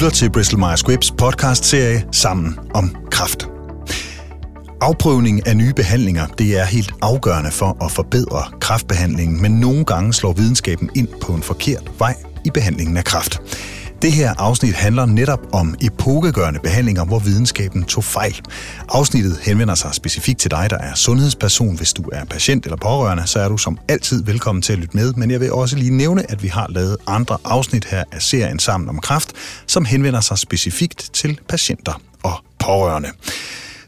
lytter til Bristol Myers Squibbs podcast-serie Sammen om Kraft. Afprøvning af nye behandlinger, det er helt afgørende for at forbedre kræftbehandlingen, men nogle gange slår videnskaben ind på en forkert vej i behandlingen af kræft. Det her afsnit handler netop om epokegørende behandlinger, hvor videnskaben tog fejl. Afsnittet henvender sig specifikt til dig, der er sundhedsperson. Hvis du er patient eller pårørende, så er du som altid velkommen til at lytte med. Men jeg vil også lige nævne, at vi har lavet andre afsnit her af serien Sammen om kræft, som henvender sig specifikt til patienter og pårørende.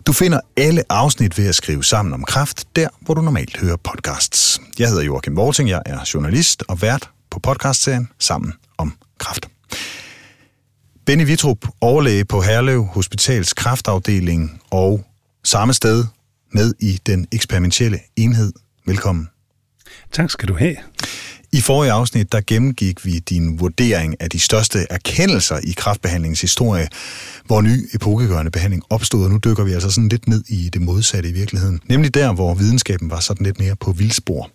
Du finder alle afsnit ved at skrive sammen om kræft, der hvor du normalt hører podcasts. Jeg hedder Joachim Vorting, jeg er journalist og vært på podcastserien Sammen om kræft. Benny Vitrup, overlæge på Herlev Hospitals kraftafdeling og samme sted med i den eksperimentelle enhed. Velkommen. Tak skal du have. I forrige afsnit, der gennemgik vi din vurdering af de største erkendelser i kraftbehandlingens historie, hvor ny epokegørende behandling opstod, og nu dykker vi altså sådan lidt ned i det modsatte i virkeligheden. Nemlig der, hvor videnskaben var sådan lidt mere på vildspor.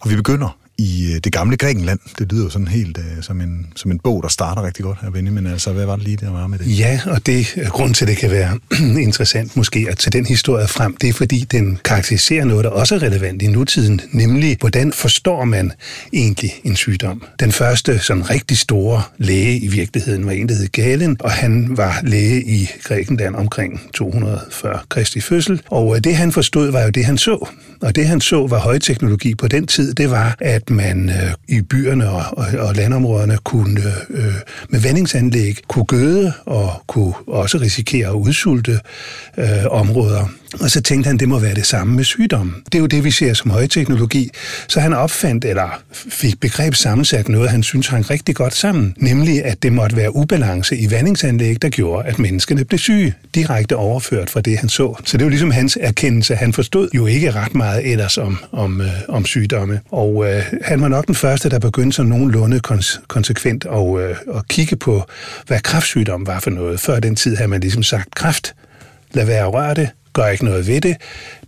Og vi begynder i øh, det gamle Grækenland. Det lyder jo sådan helt øh, som, en, som en bog, der starter rigtig godt her, Benny, men altså, hvad var det lige, der var med det? Ja, og det øh, grund til, at det kan være interessant måske at tage den historie frem, det er fordi, den karakteriserer noget, der også er relevant i nutiden, nemlig, hvordan forstår man egentlig en sygdom? Den første sådan rigtig store læge i virkeligheden var en, der hed Galen, og han var læge i Grækenland omkring 240 Kristi fødsel, og øh, det han forstod var jo det, han så. Og det han så var højteknologi på den tid, det var, at man øh, i byerne og, og, og landområderne kunne øh, med vandingsanlæg kunne gøde og kunne også risikere at udsulte øh, områder. Og så tænkte han, det må være det samme med sygdommen. Det er jo det, vi ser som højteknologi. Så han opfandt, eller fik begreb sammensat noget, han synes hang rigtig godt sammen. Nemlig, at det måtte være ubalance i vandingsanlæg, der gjorde, at menneskene blev syge. Direkte overført fra det, han så. Så det var ligesom hans erkendelse. Han forstod jo ikke ret meget ellers om, om, øh, om sygdomme. Og øh, han var nok den første, der begyndte så nogenlunde kons- konsekvent at, øh, at kigge på, hvad kræftsygdom var for noget. Før den tid havde man ligesom sagt, kræft, lad være at røre det, gør ikke noget ved det.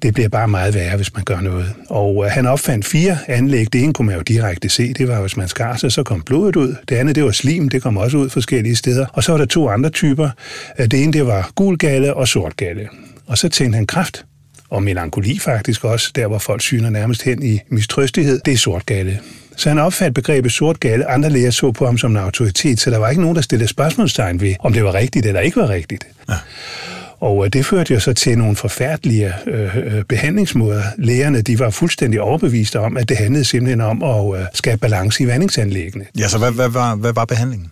Det bliver bare meget værre, hvis man gør noget. Og øh, han opfandt fire anlæg. Det ene kunne man jo direkte se. Det var, hvis man skar sig, så kom blodet ud. Det andet, det var slim. Det kom også ud forskellige steder. Og så var der to andre typer. Øh, det ene, det var gulgalle og sortgalle. Og så tænkte han kraft og melankoli faktisk også, der hvor folk syner nærmest hen i mistrøstighed, det er sortgalle. Så han opfandt begrebet sort galle. Andre læger så på ham som en autoritet, så der var ikke nogen, der stillede spørgsmålstegn ved, om det var rigtigt eller ikke var rigtigt. Ja. Og øh, det førte jo så til nogle forfærdelige øh, øh, behandlingsmåder. Lægerne de var fuldstændig overbeviste om, at det handlede simpelthen om at øh, skabe balance i vandingsanlæggene. Ja, så hvad, hvad, hvad, hvad var behandlingen?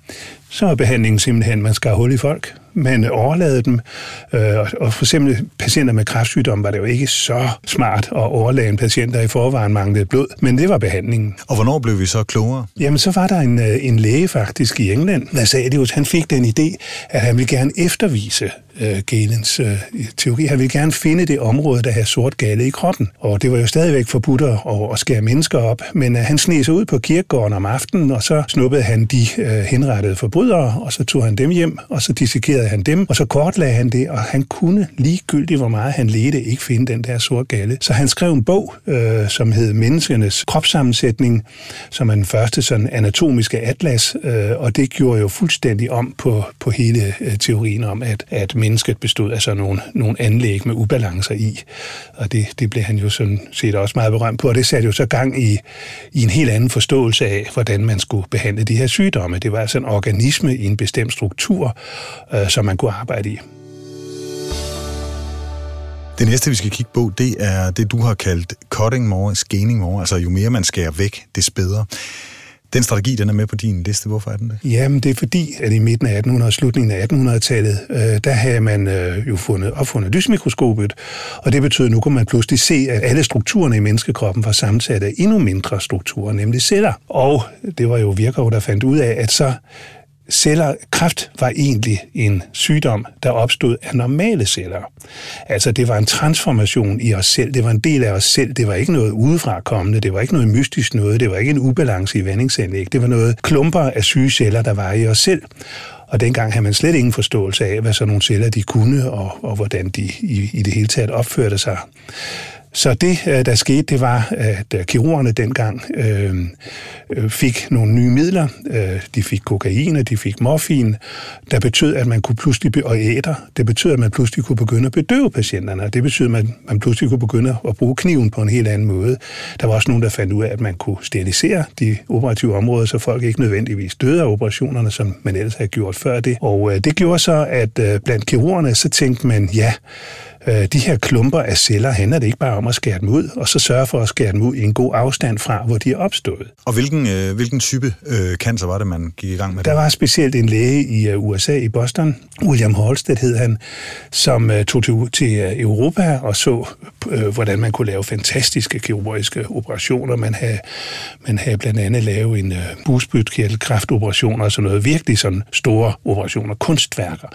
Så var behandlingen simpelthen, at man skar hul i folk man overlade dem. Øh, og for eksempel patienter med kræftsygdom var det jo ikke så smart at overlade en patient, der i forvejen manglede blod, men det var behandlingen. Og hvornår blev vi så klogere? Jamen, så var der en, øh, en læge faktisk i England, der sagde han fik den idé, at han ville gerne eftervise øh, Galens øh, teori. Han ville gerne finde det område, der havde sort gale i kroppen. Og det var jo stadigvæk forbudt at, at skære mennesker op, men øh, han sneg sig ud på kirkegården om aftenen, og så snuppede han de øh, henrettede forbrydere, og så tog han dem hjem, og så dissekerede han dem, og så kortlagde han det, og han kunne ligegyldigt, hvor meget han ledte, ikke finde den der sort gale. Så han skrev en bog, øh, som hed Menneskenes kropssammensætning, som er den første sådan anatomiske atlas, øh, og det gjorde jo fuldstændig om på, på hele øh, teorien om, at, at mennesket bestod af sådan nogle, nogle anlæg med ubalancer i. Og det, det blev han jo sådan set også meget berømt på, og det satte jo så gang i, i en helt anden forståelse af, hvordan man skulle behandle de her sygdomme. Det var altså en organisme i en bestemt struktur, øh, som man kunne arbejde i. Det næste, vi skal kigge på, det er det, du har kaldt cutting more, scaning more, altså jo mere man skærer væk, det bedre. Den strategi, den er med på din liste. Hvorfor er den det? Jamen, det er fordi, at i midten af 1800- og slutningen af 1800-tallet, øh, der havde man øh, jo fundet, opfundet lysmikroskopet, og det betød, at nu kunne man pludselig se, at alle strukturerne i menneskekroppen var sammensat af endnu mindre strukturer, nemlig celler. Og det var jo Virchow, der fandt ud af, at så celler, kræft var egentlig en sygdom, der opstod af normale celler. Altså det var en transformation i os selv, det var en del af os selv, det var ikke noget udefra kommende, det var ikke noget mystisk noget, det var ikke en ubalance i vandingsanlæg, det var noget klumper af syge celler, der var i os selv. Og dengang havde man slet ingen forståelse af, hvad sådan nogle celler de kunne, og, og hvordan de i, i det hele taget opførte sig. Så det, øh, der skete, det var, at øh, kirurgerne dengang øh, øh, fik nogle nye midler. De fik kokain, og de fik morfin, der betød, at man kunne pludselig, og æder, det betød, at man pludselig kunne begynde at bedøve patienterne, og det betød, at man, man pludselig kunne begynde at bruge kniven på en helt anden måde. Der var også nogen, der fandt ud af, at man kunne sterilisere de operative områder, så folk ikke nødvendigvis døde af operationerne, som man ellers havde gjort før det. Og det gjorde så, at blandt kirurgerne, så tænkte man, ja, øh, de her klumper af celler handler det ikke bare om at skære dem ud, og så sørge for at skære dem ud i en god afstand fra, hvor de er opstået. Og hvilken, øh, hvilken type øh, cancer var det, man gik i gang med? Der var specielt en læge i uh, USA, i Boston, William Halsted hed han, som uh, tog til, til uh, Europa og så, uh, hvordan man kunne lave fantastiske kirurgiske operationer. Man havde, man havde blandt andet lavet en uh, busbytkirtelkræftoperation og sådan noget, virkelig sådan store operationer, kunstværker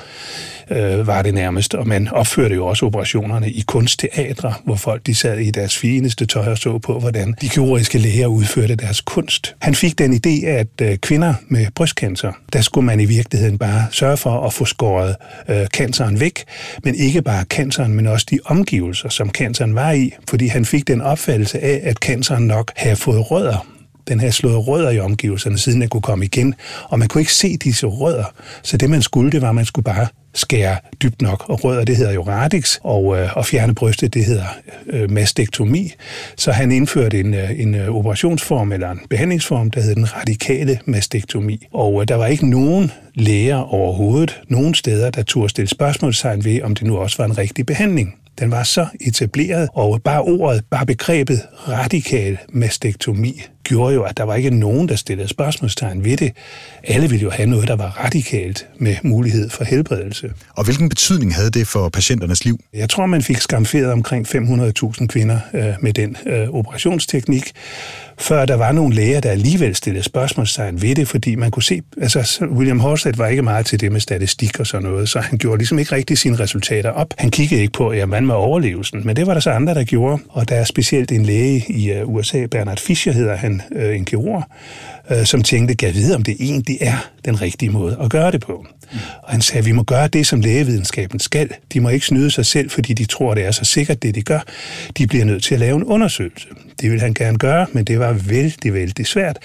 uh, var det nærmest, og man opførte jo også operationerne i kunstteatre, hvor folk de sad i deres fineste tøj og så på, hvordan de kirurgiske læger udførte deres kunst. Han fik den idé, at øh, kvinder med brystcancer, der skulle man i virkeligheden bare sørge for at få skåret øh, canceren væk, men ikke bare canceren, men også de omgivelser, som canceren var i, fordi han fik den opfattelse af, at canceren nok havde fået rødder den havde slået rødder i omgivelserne, siden den kunne komme igen, og man kunne ikke se disse rødder. Så det, man skulle, det var, at man skulle bare skære dybt nok. Og rødder, det hedder jo radix, og, øh, og fjerne brystet, det hedder øh, mastektomi. Så han indførte en, øh, en øh, operationsform eller en behandlingsform, der hedder den radikale mastektomi. Og øh, der var ikke nogen læger overhovedet, nogen steder, der turde stille spørgsmålstegn ved, om det nu også var en rigtig behandling. Den var så etableret, og bare ordet, bare begrebet radikal mastektomi gjorde jo, at der var ikke nogen, der stillede spørgsmålstegn ved det. Alle ville jo have noget, der var radikalt med mulighed for helbredelse. Og hvilken betydning havde det for patienternes liv? Jeg tror, man fik skamferet omkring 500.000 kvinder øh, med den øh, operationsteknik, før der var nogle læger, der alligevel stillede spørgsmålstegn ved det, fordi man kunne se, altså William Horsted var ikke meget til det med statistik og sådan noget, så han gjorde ligesom ikke rigtig sine resultater op. Han kiggede ikke på, ja, man med overlevelsen, men det var der så andre, der gjorde, og der er specielt en læge i øh, USA, Bernard Fischer hedder han, øh, en kirurg, øh, som tænkte, kan vide, om det egentlig er den rigtige måde at gøre det på. Mm. Og han sagde, at vi må gøre det, som lægevidenskaben skal. De må ikke snyde sig selv, fordi de tror, det er så sikkert, det de gør. De bliver nødt til at lave en undersøgelse. Det ville han gerne gøre, men det var vældig, vældig svært,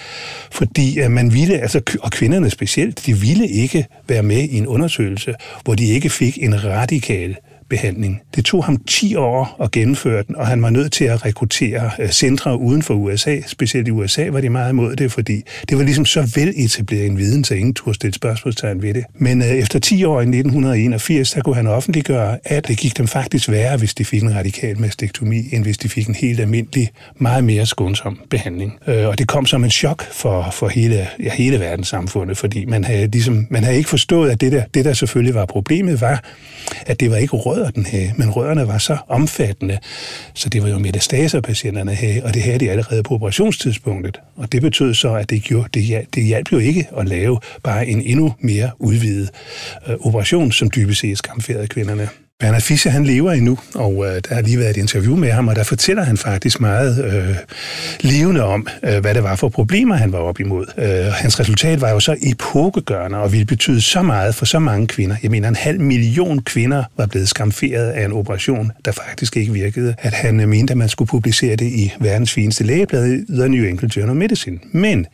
fordi øh, man ville, altså, og kvinderne specielt, de ville ikke være med i en undersøgelse, hvor de ikke fik en radikal behandling. Det tog ham 10 år at gennemføre den, og han var nødt til at rekruttere øh, centre uden for USA. Specielt i USA var de meget imod det, fordi det var ligesom så vel etableret en viden, så ingen turde stille spørgsmålstegn ved det. Men øh, efter 10 år i 1981, der kunne han offentliggøre, at det gik dem faktisk værre, hvis de fik en radikal mastektomi, end hvis de fik en helt almindelig, meget mere skånsom behandling. Øh, og det kom som en chok for, for hele, ja, hele verdenssamfundet, fordi man havde, ligesom, man havde ikke forstået, at det der, det der selvfølgelig var problemet, var, at det var ikke råd rødder den havde, men rødderne var så omfattende, så det var jo metastaser, patienterne havde, og det havde de allerede på operationstidspunktet. Og det betød så, at det, gjorde, det, hjalp, det hjalp jo ikke at lave bare en endnu mere udvidet øh, operation, som dybest set skamferede kvinderne. Bernard Fischer, han lever endnu, og øh, der har lige været et interview med ham, og der fortæller han faktisk meget øh, levende om, øh, hvad det var for problemer, han var op imod. Øh, hans resultat var jo så epokegørende, og ville betyde så meget for så mange kvinder. Jeg mener, en halv million kvinder var blevet skamferet af en operation, der faktisk ikke virkede. At han øh, mente, at man skulle publicere det i verdens fineste lægeblad, The New England Journal of Medicine. Men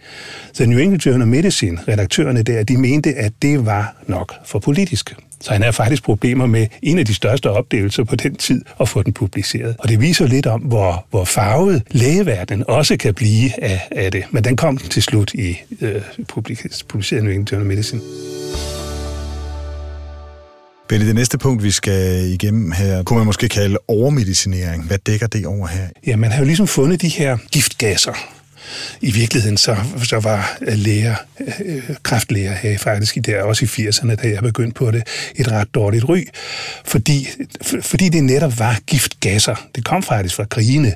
The New England Journal of Medicine, redaktørerne der, de mente, at det var nok for politisk. Så han havde faktisk problemer med en af de største opdagelser på den tid at få den publiceret. Og det viser lidt om, hvor, hvor farvet lægeverdenen også kan blive af, af det. Men den kom til slut i øh, publiceret New Journal Medicine. Benny, det næste punkt, vi skal igennem her, kunne man måske kalde overmedicinering. Hvad dækker det over her? Ja, man har jo ligesom fundet de her giftgasser, i virkeligheden så, så var øh, læger, øh, kræftlæger her faktisk i der, også i 80'erne, da jeg begyndte på det, et ret dårligt ry, fordi, fordi det netop var giftgasser. Det kom faktisk fra krigene.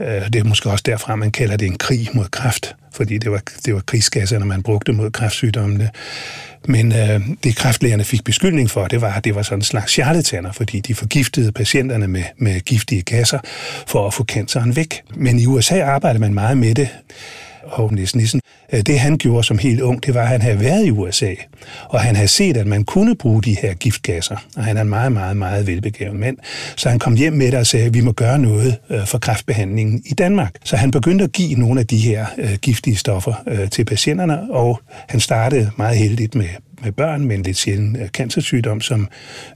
Øh, det er måske også derfra, man kalder det en krig mod kræft, fordi det var, det var krigsgasserne, man brugte mod kræftsygdommene. Men øh, det kræftlægerne fik beskyldning for, det var, at det var sådan en slags charlataner, fordi de forgiftede patienterne med, med giftige gasser for at få canceren væk. Men i USA arbejder man meget med det, og Nis Nissen. Øh, det han gjorde som helt ung, det var, at han havde været i USA, og han havde set, at man kunne bruge de her giftgasser. Og han er en meget, meget, meget velbegavet mand. Så han kom hjem med det og sagde, at vi må gøre noget øh, for kræftbehandlingen i Danmark. Så han begyndte at give nogle af de her øh, giftige stoffer til patienterne, og han startede meget heldigt med med børn med en lidt sjælden øh, cancersygdom, som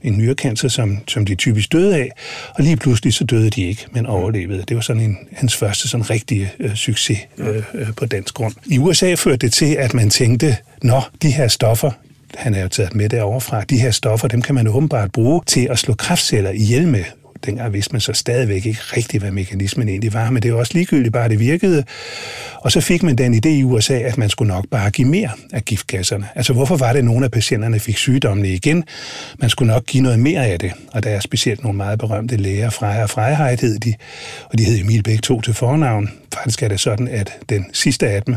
en nyrekancer, som, som de typisk døde af. Og lige pludselig så døde de ikke, men overlevede. Det var sådan en, hans første sådan rigtige øh, succes øh, øh, på dansk grund. I USA førte det til, at man tænkte, nå, de her stoffer, han er jo taget med derovre fra, de her stoffer, dem kan man åbenbart bruge til at slå kræftceller ihjel med dengang vidste man så stadigvæk ikke rigtigt, hvad mekanismen egentlig var, men det var også ligegyldigt bare, det virkede. Og så fik man den idé i USA, at man skulle nok bare give mere af giftgasserne. Altså hvorfor var det, at nogle af patienterne fik sygdommene igen? Man skulle nok give noget mere af det. Og der er specielt nogle meget berømte læger, Freja og Frejheit hed de, og de hed Emil Bæk to til fornavn. Faktisk er det sådan, at den sidste af dem,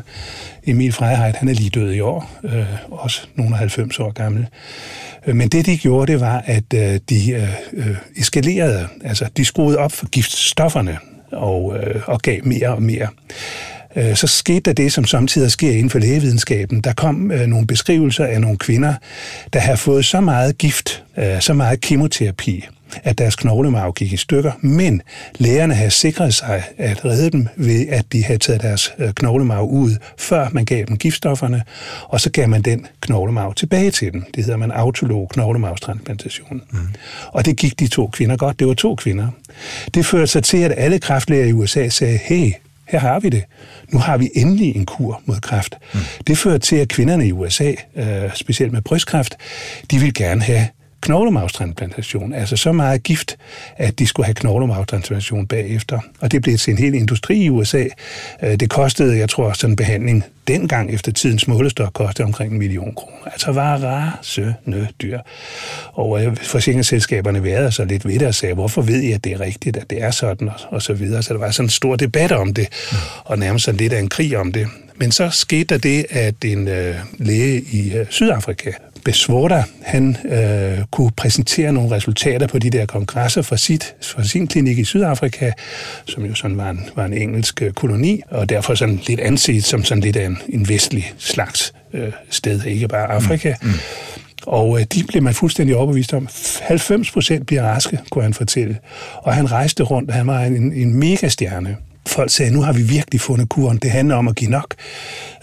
Emil Freiheit, han er lige død i år, øh, også nogle af 90 år gammel. Øh, men det, de gjorde, det var, at øh, de øh, øh, eskalerede, altså de skruede op for giftstofferne og, øh, og gav mere og mere. Øh, så skete der det, som samtidig sker inden for lægevidenskaben. Der kom øh, nogle beskrivelser af nogle kvinder, der har fået så meget gift, øh, så meget kemoterapi, at deres knoglemarv gik i stykker, men lægerne havde sikret sig at redde dem ved, at de havde taget deres knoglemarv ud, før man gav dem giftstofferne, og så gav man den knoglemarv tilbage til dem. Det hedder man autolog knoglemarvstransplantation. Mm. Og det gik de to kvinder godt. Det var to kvinder. Det førte sig til, at alle kræftlæger i USA sagde, hey, her har vi det. Nu har vi endelig en kur mod kræft. Mm. Det førte til, at kvinderne i USA, øh, specielt med brystkræft, de vil gerne have knoglemavstransplantation. Altså så meget gift, at de skulle have knoglemavstransplantation bagefter. Og det blev til en hel industri i USA. Øh, det kostede, jeg tror, sådan en behandling dengang efter tidens målestok kostede omkring en million kroner. Altså var rasende dyr. Og øh, forsikringsselskaberne værede så lidt ved det og sagde, hvorfor ved I, at det er rigtigt, at det er sådan, og, så videre. Så der var sådan en stor debat om det, mm. og nærmest sådan lidt af en krig om det. Men så skete der det, at en øh, læge i øh, Sydafrika Besvorda, han øh, kunne præsentere nogle resultater på de der kongresser for, sit, for sin klinik i Sydafrika, som jo sådan var en, var en engelsk øh, koloni, og derfor sådan lidt anset som sådan lidt af en, en vestlig slags øh, sted, ikke bare Afrika. Mm. Mm. Og øh, de blev man fuldstændig overbevist om. 90 procent bliver raske, kunne han fortælle. Og han rejste rundt, han var en, en megastjerne folk sagde, nu har vi virkelig fundet kuren, det handler om at give nok,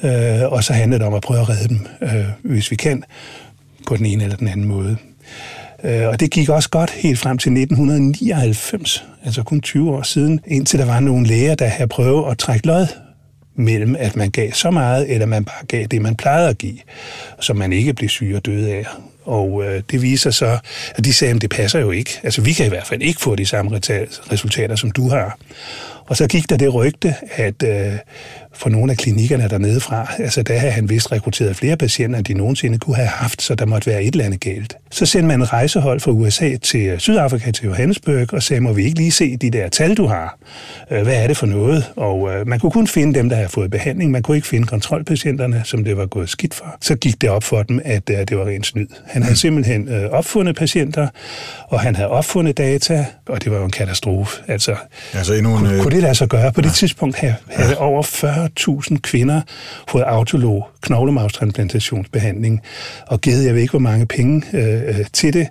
øh, og så handler det om at prøve at redde dem, øh, hvis vi kan på den ene eller den anden måde. Øh, og det gik også godt helt frem til 1999, altså kun 20 år siden, indtil der var nogle læger, der havde prøvet at trække lod mellem, at man gav så meget, eller man bare gav det, man plejede at give, som man ikke blev syg og døde af. Og øh, det viser så, at de sagde, at det passer jo ikke. Altså, vi kan i hvert fald ikke få de samme resultater, som du har. Og så gik der det rygte, at øh, for nogle af klinikkerne dernede fra, altså der havde han vist rekrutteret flere patienter, end de nogensinde kunne have haft, så der måtte være et eller andet galt. Så sendte man en rejsehold fra USA til Sydafrika, til Johannesburg, og sagde, må vi ikke lige se de der tal, du har? Øh, hvad er det for noget? Og øh, man kunne kun finde dem, der havde fået behandling. Man kunne ikke finde kontrolpatienterne, som det var gået skidt for. Så gik det op for dem, at øh, det var rent snyd. Han havde simpelthen opfundet patienter, og han havde opfundet data, og det var jo en katastrofe. Altså, altså endnu en, kunne, kunne det lade sig gøre? På det tidspunkt havde, havde over 40.000 kvinder fået autolog knoglemavstransplantationsbehandling, og givet jeg ved ikke, hvor mange penge øh, til det,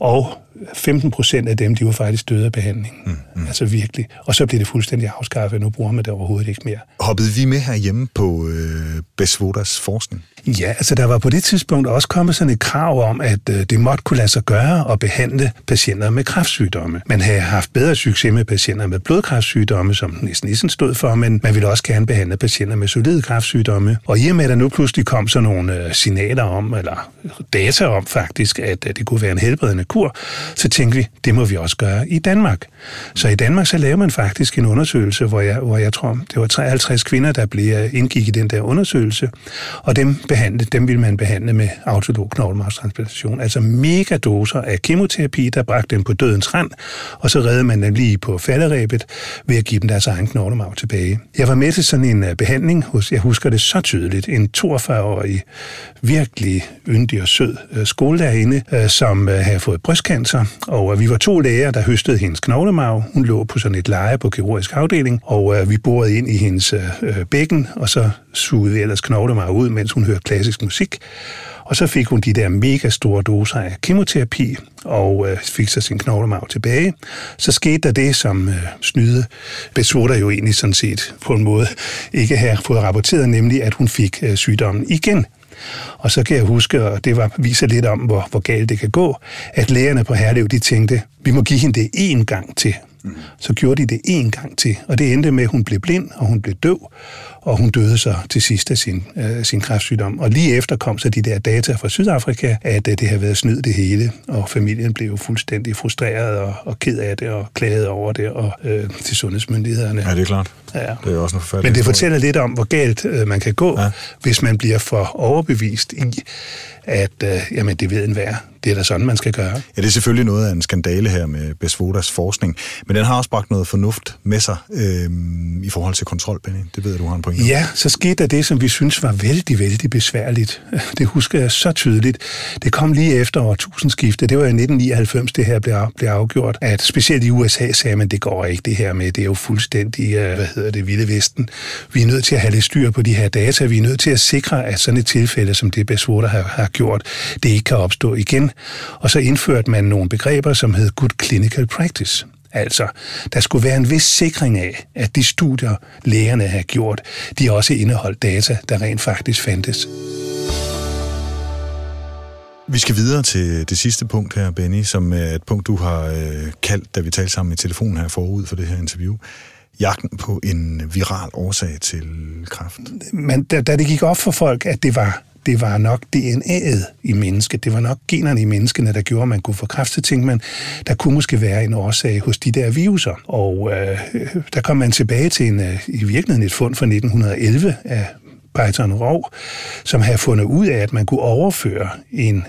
og 15 procent af dem, de var faktisk døde af behandling. Mm, mm. Altså virkelig. Og så blev det fuldstændig afskaffet, nu bruger man det overhovedet ikke mere. Hoppede vi med herhjemme på øh, Besvodas forskning? Ja, altså der var på det tidspunkt også kommet sådan et krav om, at øh, det måtte kunne lade sig gøre at behandle patienter med kræftsygdomme. Man havde haft bedre succes med patienter med blodkræftsygdomme, som næsten Nissen stod for, men man ville også gerne behandle patienter med solide kræftsygdomme. Og i og med, at der nu pludselig kom sådan nogle øh, signaler om, eller data om faktisk, at øh, det kunne være en helbredende kur, så tænkte vi, det må vi også gøre i Danmark. Så i Danmark så lavede man faktisk en undersøgelse, hvor jeg, hvor jeg tror, det var 53 kvinder, der blev øh, indgik i den der undersøgelse, og dem, behandle, dem ville man behandle med autolog knoglemarvstransplantation, altså megadoser af kemoterapi, der bragte dem på dødens rand, og så redde man dem lige på falderæbet ved at give dem deres egen knoglemarv tilbage. Jeg var med til sådan en øh, behandling hos, jeg husker det så tydeligt, en 42-årig, virkelig yndig og sød øh, skolelærerinde, som havde fået brystcancer, sig, og øh, vi var to læger, der høstede hendes knoglemarv. Hun lå på sådan et leje på kirurgisk afdeling, og øh, vi borede ind i hendes øh, bækken, og så sugede vi ellers knoglemarv ud, mens hun hørte klassisk musik. Og så fik hun de der mega store doser af kemoterapi, og øh, fik så sin knoglemarv tilbage. Så skete der det, som øh, snyde Besvoda jo egentlig sådan set på en måde ikke har fået rapporteret, nemlig at hun fik øh, sygdommen igen. Og så kan jeg huske, og det var, viser lidt om, hvor, hvor galt det kan gå, at lægerne på Herlev, de tænkte, vi må give hende det én gang til. Så gjorde de det én gang til, og det endte med, at hun blev blind, og hun blev døv, og hun døde så til sidst af sin, øh, sin kræftsygdom. Og lige efter kom så de der data fra Sydafrika, at øh, det havde været snyd det hele, og familien blev jo fuldstændig frustreret og, og ked af det, og klagede over det og øh, til sundhedsmyndighederne. Ja, det er klart. Ja. Det er også noget Men det fortæller lidt om, hvor galt øh, man kan gå, ja. hvis man bliver for overbevist i, at øh, jamen, det ved en værd. Det er da sådan, man skal gøre. Ja, det er selvfølgelig noget af en skandale her med Besvodas forskning, men den har også bragt noget fornuft med sig øh, i forhold til kontrol, Benny. Det ved du har en nu? Ja, så skete der det, som vi synes var vældig, vældig besværligt. Det husker jeg så tydeligt. Det kom lige efter årtusindskiftet. Det var i 1999, det her blev, blev afgjort, at specielt i USA sagde man, det går ikke det her med, det er jo fuldstændig, øh, hvad hedder det, vilde vesten. Vi er nødt til at have lidt styr på de her data. Vi er nødt til at sikre, at sådan et tilfælde, som det Beswater har, har gjort, det ikke kan opstå igen. Og så indførte man nogle begreber, som hed good clinical practice. Altså, der skulle være en vis sikring af, at de studier, lægerne har gjort, de også indeholdt data, der rent faktisk fandtes. Vi skal videre til det sidste punkt her, Benny, som er et punkt, du har øh, kaldt, da vi talte sammen i telefonen her forud for det her interview. Jagten på en viral årsag til kræft. Men da, da det gik op for folk, at det var det var nok DNA'et i mennesket, det var nok generne i menneskene, der gjorde, at man kunne få kræft, så tænkte man, der kunne måske være en årsag hos de der viruser. Og øh, der kom man tilbage til en, øh, i virkeligheden et fund fra 1911 af Python Rov, som havde fundet ud af, at man kunne overføre en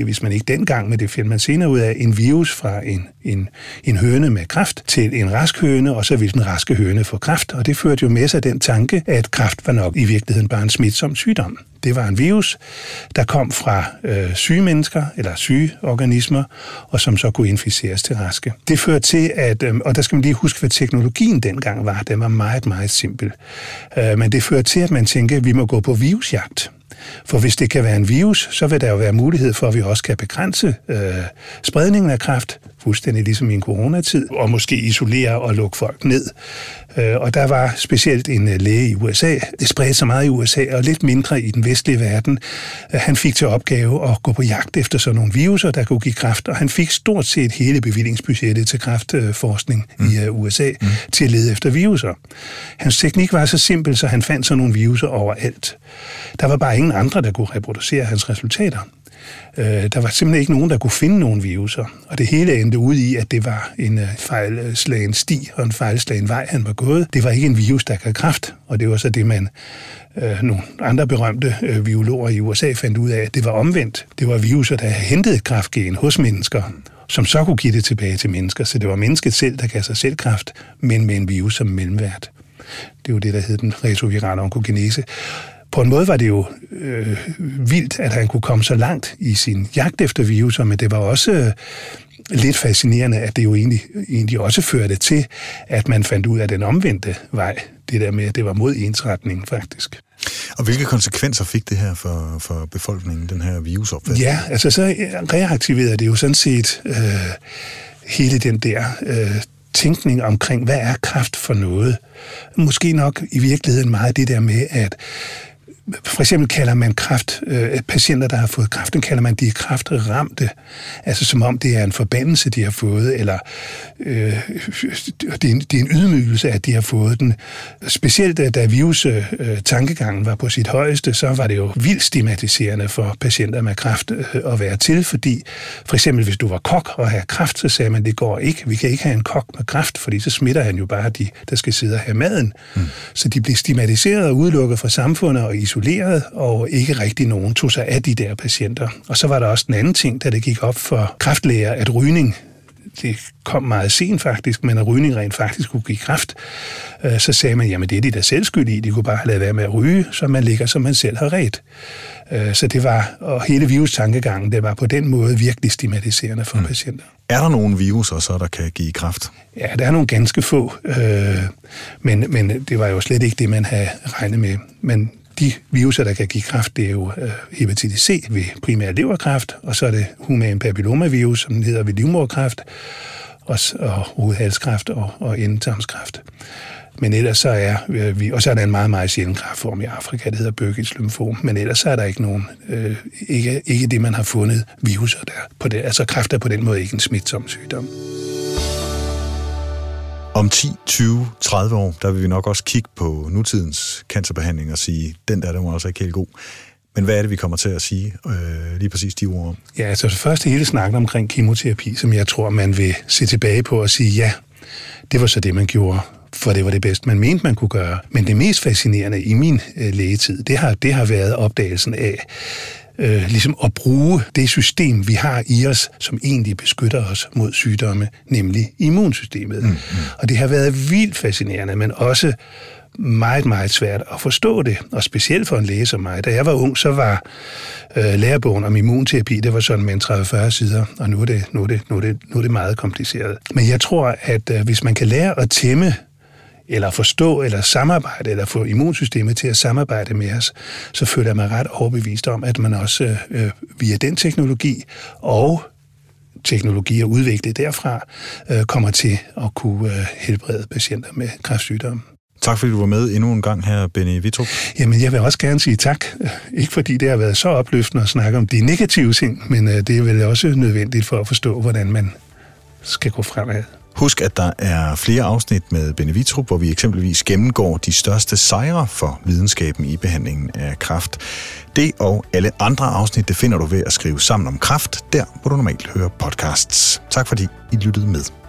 det vidste man ikke dengang, men det finder man senere ud af, en virus fra en, en, en høne med kræft til en rask høne, og så ville den raske høne få kræft. Og det førte jo med sig den tanke, at kræft var nok i virkeligheden bare en smitsom sygdom. Det var en virus, der kom fra øh, syge mennesker, eller syge organismer, og som så kunne inficeres til raske. Det førte til, at, øh, og der skal man lige huske, hvad teknologien dengang var. Den var meget, meget simpel. Øh, men det førte til, at man tænkte, at vi må gå på virusjagt. For hvis det kan være en virus, så vil der jo være mulighed for, at vi også kan begrænse øh, spredningen af kræft, fuldstændig ligesom i en coronatid, og måske isolere og lukke folk ned. Øh, og der var specielt en øh, læge i USA. Det spredte sig meget i USA, og lidt mindre i den vestlige verden. Øh, han fik til opgave at gå på jagt efter sådan nogle viruser, der kunne give kræft, og han fik stort set hele bevillingsbudgettet til kræftforskning mm. i USA mm. til at lede efter viruser. Hans teknik var så simpel, så han fandt sådan nogle viruser overalt. Der var bare ingen andre, der kunne reproducere hans resultater. Øh, der var simpelthen ikke nogen, der kunne finde nogen viruser. Og det hele endte ud i, at det var en øh, fejlslagen sti og en fejlslagen vej, han var gået. Det var ikke en virus, der gav kraft, og det var så det, man øh, nogle andre berømte øh, biologer i USA fandt ud af, at det var omvendt. Det var viruser, der havde hentet kraftgen hos mennesker, som så kunne give det tilbage til mennesker. Så det var mennesket selv, der gav sig selv kraft, men med en virus som mellemvært. Det var det, der hed den retrovirale onkogenese på en måde var det jo øh, vildt, at han kunne komme så langt i sin jagt efter viruser, men det var også øh, lidt fascinerende, at det jo egentlig, egentlig også førte til, at man fandt ud af den omvendte vej. Det der med, at det var mod ensretningen faktisk. Og hvilke konsekvenser fik det her for, for befolkningen, den her virusopfattelse? Ja, altså så reaktiverede det jo sådan set øh, hele den der øh, tænkning omkring, hvad er kraft for noget? Måske nok i virkeligheden meget det der med, at for eksempel kalder man kraft, øh, patienter, der har fået kræft, kalder man de kraftramte, altså som om det er en forbandelse, de har fået, eller øh, det, er en, det er en ydmygelse, at de har fået den. Specielt da virus-tankegangen øh, var på sit højeste, så var det jo vildt stigmatiserende for patienter med kræft øh, at være til, fordi for eksempel hvis du var kok og havde kræft, så sagde man, det går ikke, vi kan ikke have en kok med kræft, fordi så smitter han jo bare de, der skal sidde og have maden. Mm. Så de blev stigmatiseret og udelukket fra samfundet og isoleret isoleret, og ikke rigtig nogen tog sig af de der patienter. Og så var der også en anden ting, da det gik op for kræftlæger, at rygning det kom meget sent faktisk, men at rygning rent faktisk kunne give kræft, øh, så sagde man, jamen det er de der selv skyld i, de kunne bare have lavet være med at ryge, så man ligger, som man selv har ret. Øh, så det var, og hele virustankegangen, det var på den måde virkelig stigmatiserende for mm. patienter. Er der nogle viruser så, der kan give kræft? Ja, der er nogle ganske få, øh, men, men det var jo slet ikke det, man havde regnet med. Men de viruser, der kan give kræft, det er jo øh, hepatitis C ved primær leverkræft, og så er det human papillomavirus, som hedder ved livmoderkræft, og, og hovedhalskræft og, og endetarmskræft. Men ellers så er øh, vi, og så er der en meget, meget sjælden kræftform i Afrika, der hedder Burkitt's lymfom, men ellers så er der ikke nogen, øh, ikke, ikke det, man har fundet viruser der. På det, altså kræft er på den måde ikke en smitsom sygdom. Om 10, 20, 30 år, der vil vi nok også kigge på nutidens cancerbehandling og sige, den der, den var også ikke helt god. Men hvad er det, vi kommer til at sige øh, lige præcis de ord om? Ja, altså det første hele snakken omkring kemoterapi, som jeg tror, man vil se tilbage på og sige, ja, det var så det, man gjorde for det var det bedste, man mente, man kunne gøre. Men det mest fascinerende i min øh, lægetid, det har, det har været opdagelsen af, øh, ligesom at bruge det system, vi har i os, som egentlig beskytter os mod sygdomme, nemlig immunsystemet. Mm, mm. Og det har været vildt fascinerende, men også meget, meget svært at forstå det, og specielt for en læge som mig. Da jeg var ung, så var øh, lærebogen om immunterapi, det var sådan med en 30-40 sider, og nu er, det, nu, er det, nu, er det, nu er det meget kompliceret. Men jeg tror, at øh, hvis man kan lære at tæmme eller forstå, eller samarbejde, eller få immunsystemet til at samarbejde med os, så føler jeg mig ret overbevist om, at man også øh, via den teknologi og teknologier udviklet derfra, øh, kommer til at kunne øh, helbrede patienter med kræftsygdomme. Tak fordi du var med endnu en gang her, Benny Vitrup. Jamen, jeg vil også gerne sige tak. Ikke fordi det har været så opløftende at snakke om de negative ting, men øh, det er vel også nødvendigt for at forstå, hvordan man skal gå fremad. Husk, at der er flere afsnit med Benny Vitrup, hvor vi eksempelvis gennemgår de største sejre for videnskaben i behandlingen af kræft. Det og alle andre afsnit, det finder du ved at skrive sammen om kræft, der hvor du normalt hører podcasts. Tak fordi I lyttede med.